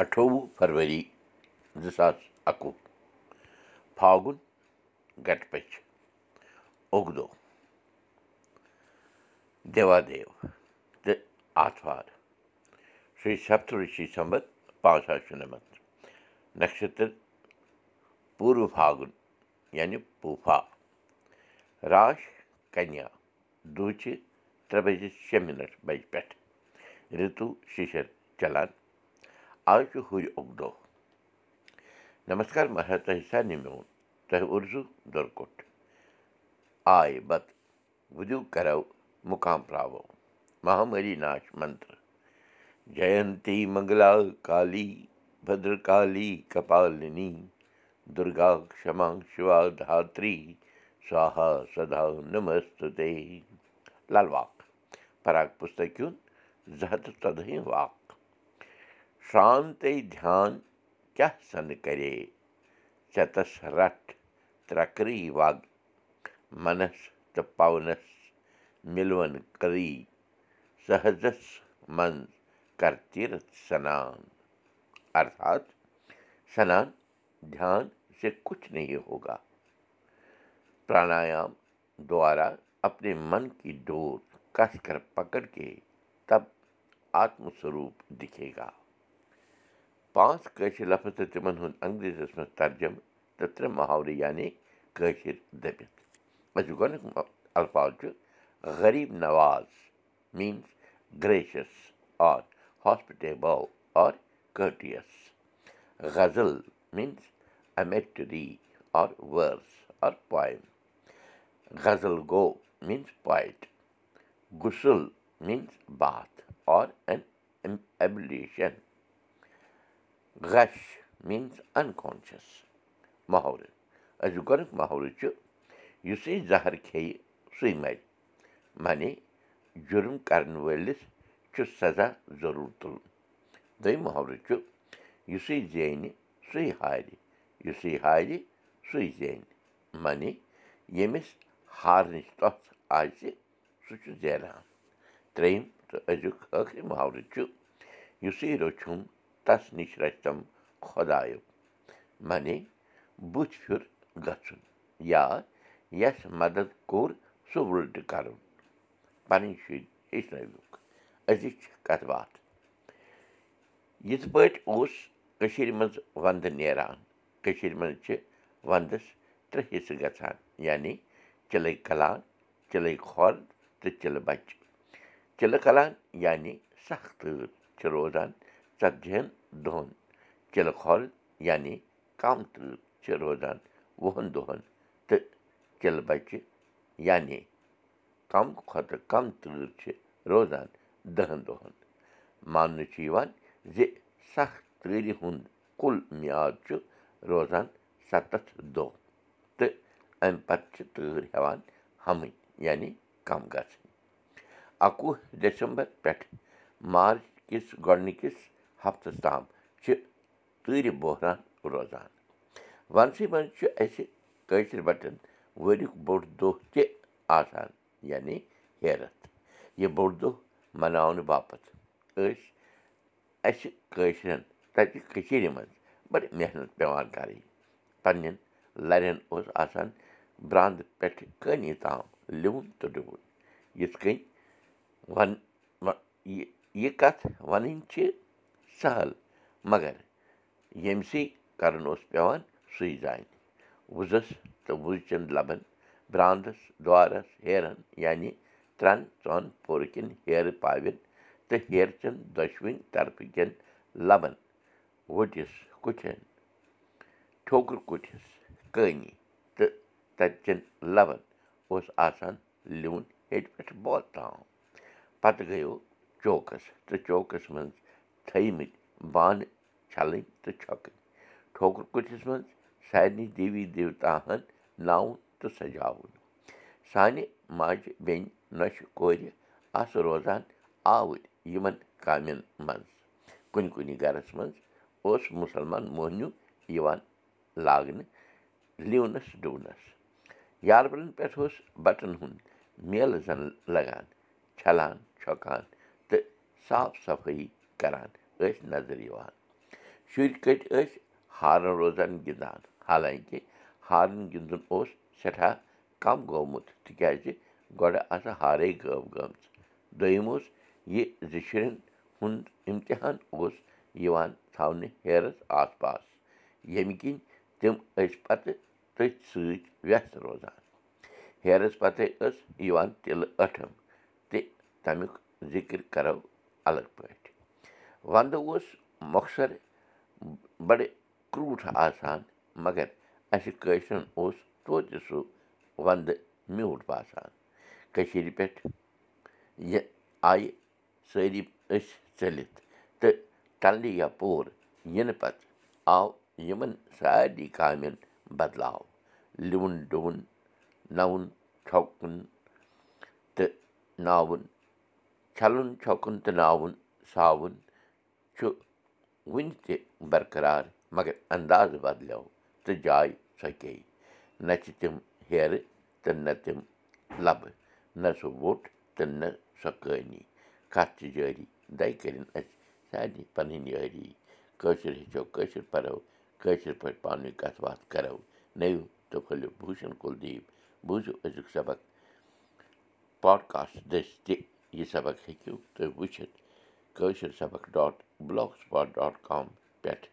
اَٹھووُہ فرؤری زٕ ساس اَکوُہ فاگُن گٹہٕ پٔچھ اُگدو دیوادیو تہٕ آتھوار شری سپترشی سمبت پانٛژھ ساس شُنَمَتھ نَشتر پوٗرو فاگُن یعنی پوٗفا راش کنیا دوٗچہِ ترٛےٚ بَجے شےٚ مِنَٹ بَجہِ پٮ۪ٹھ رِتوٗ شِشر چلان آز چھُ ہُرِ اُگدو نمسکار مہراج تۄہہِ سارنٕے میون تۄہہِ اُرزوٗ دۄرکُٹھ آے بتہٕ وُدِو کرو مُقام پراوو مہامری ناش منتر جینتی منگلا کالی بدرکالی کپالنی دُرگا کما شِوا دھاتری سوہا سدا نمست لل واق پراگ پُستکیُن زٕ ہَتھ تہٕ ژۄدہِم واق ژےٚ رٹھ ترٛکری منس تہٕ پونس مِلوَن کری سہزس منٛز کر کچھ نہیں ہوگا پرانایام دوارا اپنے من کی ڈور کس کر پکڑ کے تب آتم سوروپ دِکھے گا پانٛژھ کٲشِر لفظ تہٕ تِمن ہُنٛد انگریٖزیس منٛز ترجمہٕ تہٕ ترٛےٚ محاورٕ یعنی کٲشِر دٔپِتھ أزیُک گۄڈنیُک الفاظ چھُ غریٖب نواز means gracious or hospitable or courteous غزل means amatory or verses or poem غزل گوٚو means poet غُسُل means bath or an ablution غش میٖنٕز اَنکانشَس محرٕ أزیُک گۄڈنیُک محرٕ چھُ یُسے زہر کھیٚیہِ سُے مَرِ معنی جُرم کَرن وٲلِس چھُ سزا ضروٗر تُلُن دوٚیِم محرٕ چھُ یُسُے زینہِ سُے ہارِ یُسُے ہارِ سُے زینہِ معنی ییٚمِس ہارنٕچ تۄژھ آسہِ سُہ چھُ زینان ترٛیٚیِم تہٕ أزیُک ٲخری محرٕ چھُ یُسُے رٔچھُم تس نِش رَچھِ تِم خۄدایو معنی بُتھِ پھِر گژھُن یا یَس مدد کوٚر سُہ وٕلٹہٕ کَرُن پَنٕنۍ شُرۍ ہیٚچھنٲوِکھ أزِچ کَتھ باتھ یِتھ پٲٹھۍ اوس کٔشیٖرِ منٛز وَندٕ نیران کٔشیٖرِ منٛز چھِ وَندَس ترٛےٚ حِصہٕ گژھان یعنی چِلَے کَلان چِلَے کھۄر تہٕ چِلہٕ بَچہِ چِلہٕ کَلان یعنی سخ تۭر چھِ روزان ژَتجِہَن دۄہَن چِلہٕ کھۄر یعنی کَم تۭر چھِ روزان وُہَن دۄہَن تہٕ چِلہٕ بَچہِ یعنی کَم کھۄتہٕ کَم تۭر چھِ روزان دَہَن دۄہَن ماننہٕ چھُ یِوان زِ سخ تۭرِ ہُنٛد کُل میاد چھُ روزان سَتَتھ دۄہ تہٕ اَمہِ پَتہٕ چھِ تۭر ہٮ۪وان ہَمٕنۍ یعنی کَم گژھٕنۍ اَکوُہ ڈٮ۪سَمبر پٮ۪ٹھ مارٕچ کِس گۄڈنِکِس ہفتَس تام چھِ تۭرِ بحران روزان وَنسٕے منٛز چھُ اَسہِ کٲشِر بَٹَن ؤریُک بوٚڑ دۄہ تہِ آسان یعنی ہیرَتھ یہِ بوٚڑ دۄہ مَناونہٕ باپَتھ ٲسۍ اَسہِ کٲشرٮ۪ن تَتہِ کٔشیٖرِ منٛز بَڑٕ محنت پٮ۪وان کَرٕنۍ پنٛنٮ۪ن لَرٮ۪ن اوس آسان برٛانٛدٕ پٮ۪ٹھٕ کٲنی تام لیوٚمُن تہٕ ڈُوُن یِتھ کٔنۍ وَن یہِ کَتھ وَنٕنۍ چھِ سَہل مگر ییٚمہِ سٕے کَرُن اوس پٮ۪وان سُے زانہِ وُزَس تہٕ وُزچَن لَبَن برٛانٛدَس دورَس ہیرَن یعنی ترٛٮ۪ن ژۄن پوٚر کٮ۪ن ہیرٕ پاوٮ۪ن تہٕ ہیرٕ چَن دۄشوٕنۍ طرفہٕ کٮ۪ن لَبَن. ؤٹِس کُٹھٮ۪ن ٹھوکُر کُٹھِس کٲنی تہٕ تَتہِ چٮ۪ن لَبَن. اوس آسان لیوٚن ہیٚٹہِ پٮ۪ٹھٕ بوٚد تام پَتہٕ گٔیو چوکَس تہٕ چوکَس منٛز تھٲیمٕتۍ بانہٕ چھَلٕنۍ تہٕ چھۄکٕنۍ ٹھوکُر کُٹھِس منٛز سارنٕے دیوی دیوتاہَن ناوُن تہٕ سَجاوُن سانہِ ماجہِ بیٚنہِ نۄشہِ کورِ آسہٕ روزان آوٕرۍ یِمَن کامٮ۪ن منٛز کُنہِ کُنہِ گَرَس منٛز اوس مُسلمان موہنیوٗ یِوان لاگنہٕ لِونَس ڈُونَس یاربَلَن پٮ۪ٹھ اوس بَٹَن ہُنٛد میلہٕ زَن لَگان چھَلان چھۄکان تہٕ صاف صفٲیی کَران ٲسۍ نظر یِوان۔ شُرۍ کٔٹۍ ٲسۍ؟ ہارَن روزان گِنٛدان۔ حالانٛکہِ ہارَن گِنٛدُن اوس سٮ۪ٹھاہ کَم گوٚمُت تِکیٛازِ گۄڈٕ آسہٕ ہارَے غٲب گٔمٕژ۔ دوٚیِم اوس یہِ زِ شُرٮ۪ن ہُنٛد اِمتِحان اوس یِوان تھاونہٕ ہیرَس آس پاس ییٚمہِ کِنۍ تِم ٲسۍ پَتہٕ تٔتھۍ سۭتۍ وٮ۪ستہٕ روزان۔ ہیرَس پَتَے ٲس یِوان تِلہٕ ٲٹھم تہِ تَمیُک ذِکِر کَرو الگ پٲٹھۍ وَندٕ اوس مۄخصر بَڑٕ کرٛوٗٹھ آسان مگر اَسہِ کٲشرٮ۪ن اوس توتہِ سُہ وَندٕ میوٗٹھ باسان کٔشیٖرِ پٮ۪ٹھ یہِ آیہِ سٲری أسۍ ژٔلِتھ تہٕ ٹَلنہِ یا پوٗر یِنہٕ پَتہٕ آو یِمَن سارنٕے کامٮ۪ن بَدلاو لِوُن ڈُوُن نَوُن چھۄکُن تہٕ ناوُن چھَلُن چھۄکُن تہٕ ناوُن ساوُن چھُ وٕنہِ تہِ بَرقرار مگر اَنداز بَدلیو تہٕ جاے ژۄکے نہ چھِ تِم ہیرٕ تہٕ نہ تِم لَبہٕ نہ سُہ ووٚٹھ تہٕ نہ سۄ کٲنی کَتھ چھِ جٲری دَے کٔرِنۍ اَسہِ سارنٕے پَنٕنۍ یٲری کٲشُر ہیٚچھو کٲشُر پَرو کٲشِر پٲٹھۍ پانہٕ ؤنۍ کَتھ باتھ کَرو نٔوِو تہٕ پھٔلِو بوٗشَن کُلدیٖپ بوٗزِو أزیُک سبق پاڈکاسٹ دٔسۍ تہِ یہِ سبق ہیٚکِو تُہۍ وٕچھِتھ کٲشِر سبق dot blogspot dot com پٮ۪ٹھ